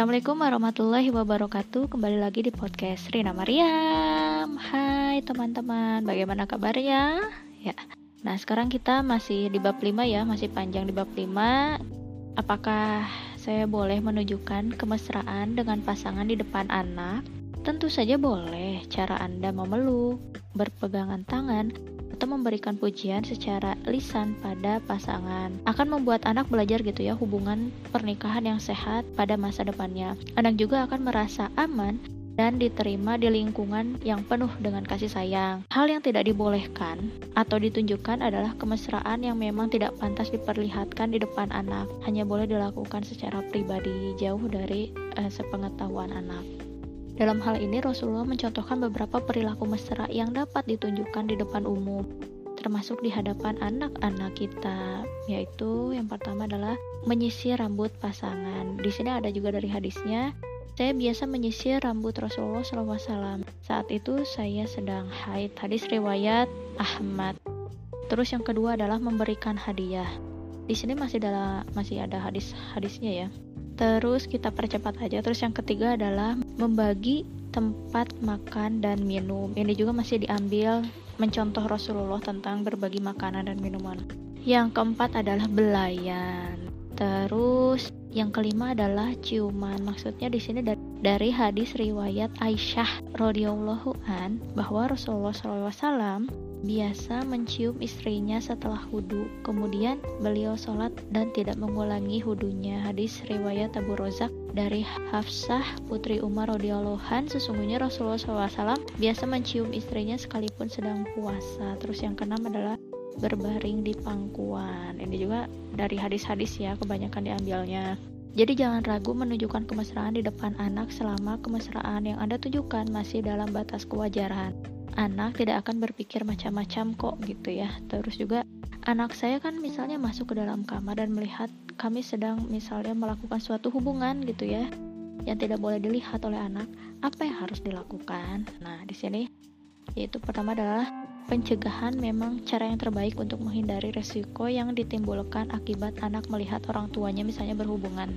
Assalamualaikum warahmatullahi wabarakatuh. Kembali lagi di podcast Rina Mariam. Hai teman-teman. Bagaimana kabarnya? Ya. Nah sekarang kita masih di bab 5 ya. Masih panjang di bab 5 Apakah saya boleh menunjukkan kemesraan dengan pasangan di depan anak? Tentu saja boleh. Cara Anda memeluk Berpegangan tangan atau memberikan pujian secara lisan pada pasangan akan membuat anak belajar gitu ya hubungan pernikahan yang sehat pada masa depannya. Anak juga akan merasa aman dan diterima di lingkungan yang penuh dengan kasih sayang. Hal yang tidak dibolehkan atau ditunjukkan adalah kemesraan yang memang tidak pantas diperlihatkan di depan anak, hanya boleh dilakukan secara pribadi jauh dari eh, sepengetahuan anak. Dalam hal ini Rasulullah mencontohkan beberapa perilaku mesra yang dapat ditunjukkan di depan umum, termasuk di hadapan anak-anak kita, yaitu yang pertama adalah menyisir rambut pasangan. Di sini ada juga dari hadisnya, saya biasa menyisir rambut Rasulullah SAW. Saat itu saya sedang haid. Hadis riwayat Ahmad. Terus yang kedua adalah memberikan hadiah. Di sini masih ada masih ada hadis-hadisnya ya terus kita percepat aja. Terus yang ketiga adalah membagi tempat makan dan minum. Ini juga masih diambil mencontoh Rasulullah tentang berbagi makanan dan minuman. Yang keempat adalah belayan. Terus yang kelima adalah ciuman. Maksudnya di sini dari, hadis riwayat Aisyah radhiyallahu an bahwa Rasulullah SAW biasa mencium istrinya setelah wudhu. Kemudian beliau sholat dan tidak mengulangi wudhunya. Hadis riwayat Abu Rozak dari Hafsah putri Umar radhiyallahu sesungguhnya Rasulullah SAW biasa mencium istrinya sekalipun sedang puasa. Terus yang keenam adalah berbaring di pangkuan. Ini juga dari hadis-hadis ya kebanyakan diambilnya. Jadi jangan ragu menunjukkan kemesraan di depan anak selama kemesraan yang Anda tunjukkan masih dalam batas kewajaran anak tidak akan berpikir macam-macam kok gitu ya. Terus juga anak saya kan misalnya masuk ke dalam kamar dan melihat kami sedang misalnya melakukan suatu hubungan gitu ya yang tidak boleh dilihat oleh anak apa yang harus dilakukan? Nah di sini yaitu pertama adalah pencegahan memang cara yang terbaik untuk menghindari resiko yang ditimbulkan akibat anak melihat orang tuanya misalnya berhubungan.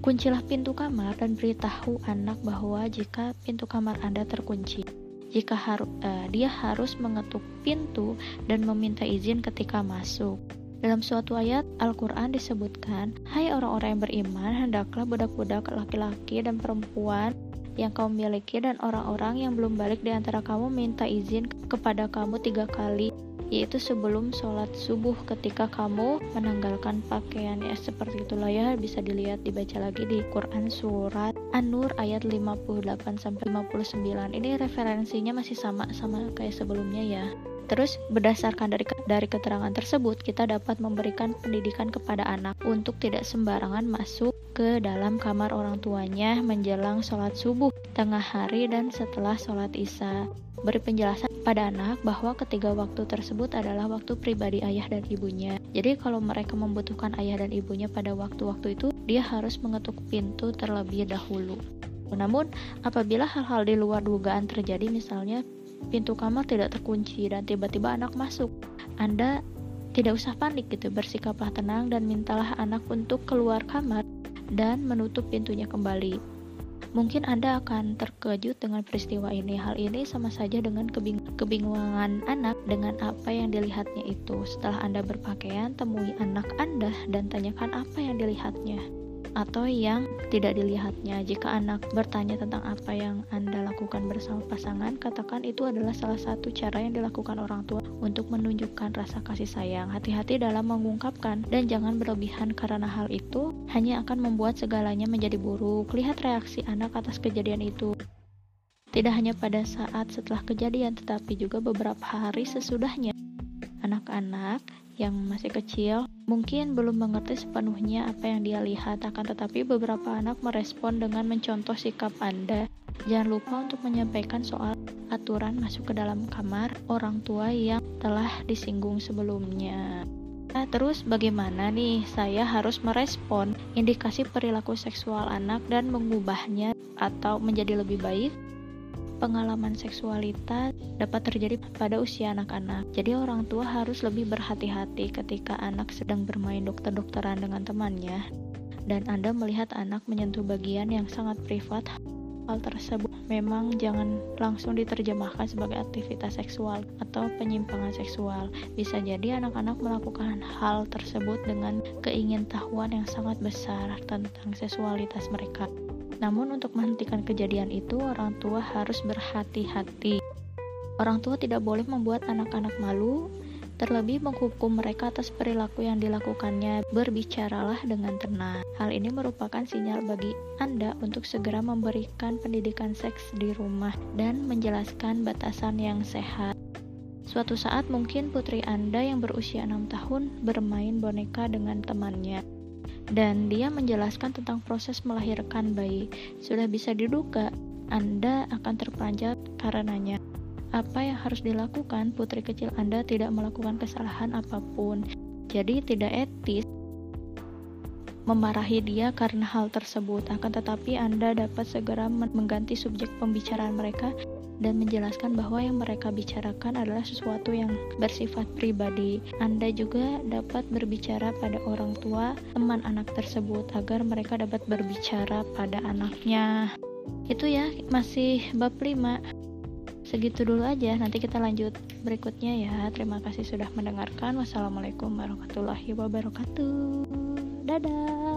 Kuncilah pintu kamar dan beritahu anak bahwa jika pintu kamar Anda terkunci, jika haru, uh, dia harus mengetuk pintu dan meminta izin ketika masuk. Dalam suatu ayat Al-Quran disebutkan, Hai orang-orang yang beriman, hendaklah budak-budak laki-laki dan perempuan yang kamu miliki dan orang-orang yang belum balik di antara kamu minta izin kepada kamu tiga kali yaitu sebelum sholat subuh ketika kamu menanggalkan pakaian ya seperti itulah ya bisa dilihat dibaca lagi di Quran surat An-Nur ayat 58 sampai 59 ini referensinya masih sama sama kayak sebelumnya ya Terus berdasarkan dari dari keterangan tersebut kita dapat memberikan pendidikan kepada anak untuk tidak sembarangan masuk ke dalam kamar orang tuanya menjelang sholat subuh, tengah hari dan setelah sholat isya. Beri penjelasan pada anak bahwa ketiga waktu tersebut adalah waktu pribadi ayah dan ibunya. Jadi kalau mereka membutuhkan ayah dan ibunya pada waktu-waktu itu, dia harus mengetuk pintu terlebih dahulu. Namun, apabila hal-hal di luar dugaan terjadi, misalnya pintu kamar tidak terkunci dan tiba-tiba anak masuk. Anda tidak usah panik gitu, bersikaplah tenang dan mintalah anak untuk keluar kamar dan menutup pintunya kembali. Mungkin Anda akan terkejut dengan peristiwa ini. Hal ini sama saja dengan kebing kebingungan anak dengan apa yang dilihatnya itu. Setelah Anda berpakaian, temui anak Anda dan tanyakan apa yang dilihatnya atau yang tidak dilihatnya. Jika anak bertanya tentang apa yang Anda lakukan bersama pasangan, katakan itu adalah salah satu cara yang dilakukan orang tua untuk menunjukkan rasa kasih sayang. Hati-hati dalam mengungkapkan dan jangan berlebihan karena hal itu hanya akan membuat segalanya menjadi buruk. Lihat reaksi anak atas kejadian itu. Tidak hanya pada saat setelah kejadian, tetapi juga beberapa hari sesudahnya. Anak-anak yang masih kecil mungkin belum mengerti sepenuhnya apa yang dia lihat, akan tetapi beberapa anak merespon dengan mencontoh sikap Anda. Jangan lupa untuk menyampaikan soal aturan masuk ke dalam kamar orang tua yang telah disinggung sebelumnya. Nah, terus bagaimana nih saya harus merespon indikasi perilaku seksual anak dan mengubahnya atau menjadi lebih baik? Pengalaman seksualitas dapat terjadi pada usia anak-anak. Jadi orang tua harus lebih berhati-hati ketika anak sedang bermain dokter-dokteran dengan temannya. dan Anda melihat anak menyentuh bagian yang sangat privat hal tersebut memang jangan langsung diterjemahkan sebagai aktivitas seksual atau penyimpangan seksual. Bisa jadi anak-anak melakukan hal tersebut dengan keingintahuan yang sangat besar tentang seksualitas mereka. Namun untuk menghentikan kejadian itu, orang tua harus berhati-hati. Orang tua tidak boleh membuat anak-anak malu, terlebih menghukum mereka atas perilaku yang dilakukannya. Berbicaralah dengan tenang. Hal ini merupakan sinyal bagi Anda untuk segera memberikan pendidikan seks di rumah dan menjelaskan batasan yang sehat. Suatu saat mungkin putri Anda yang berusia 6 tahun bermain boneka dengan temannya dan dia menjelaskan tentang proses melahirkan bayi. Sudah bisa diduga Anda akan terpanjat karenanya apa yang harus dilakukan, putri kecil Anda tidak melakukan kesalahan apa pun. Jadi tidak etis memarahi dia karena hal tersebut. Akan tetapi Anda dapat segera mengganti subjek pembicaraan mereka dan menjelaskan bahwa yang mereka bicarakan adalah sesuatu yang bersifat pribadi. Anda juga dapat berbicara pada orang tua teman anak tersebut agar mereka dapat berbicara pada anaknya. Itu ya, masih bab 5 segitu dulu aja nanti kita lanjut berikutnya ya. Terima kasih sudah mendengarkan. Wassalamualaikum warahmatullahi wabarakatuh. Dadah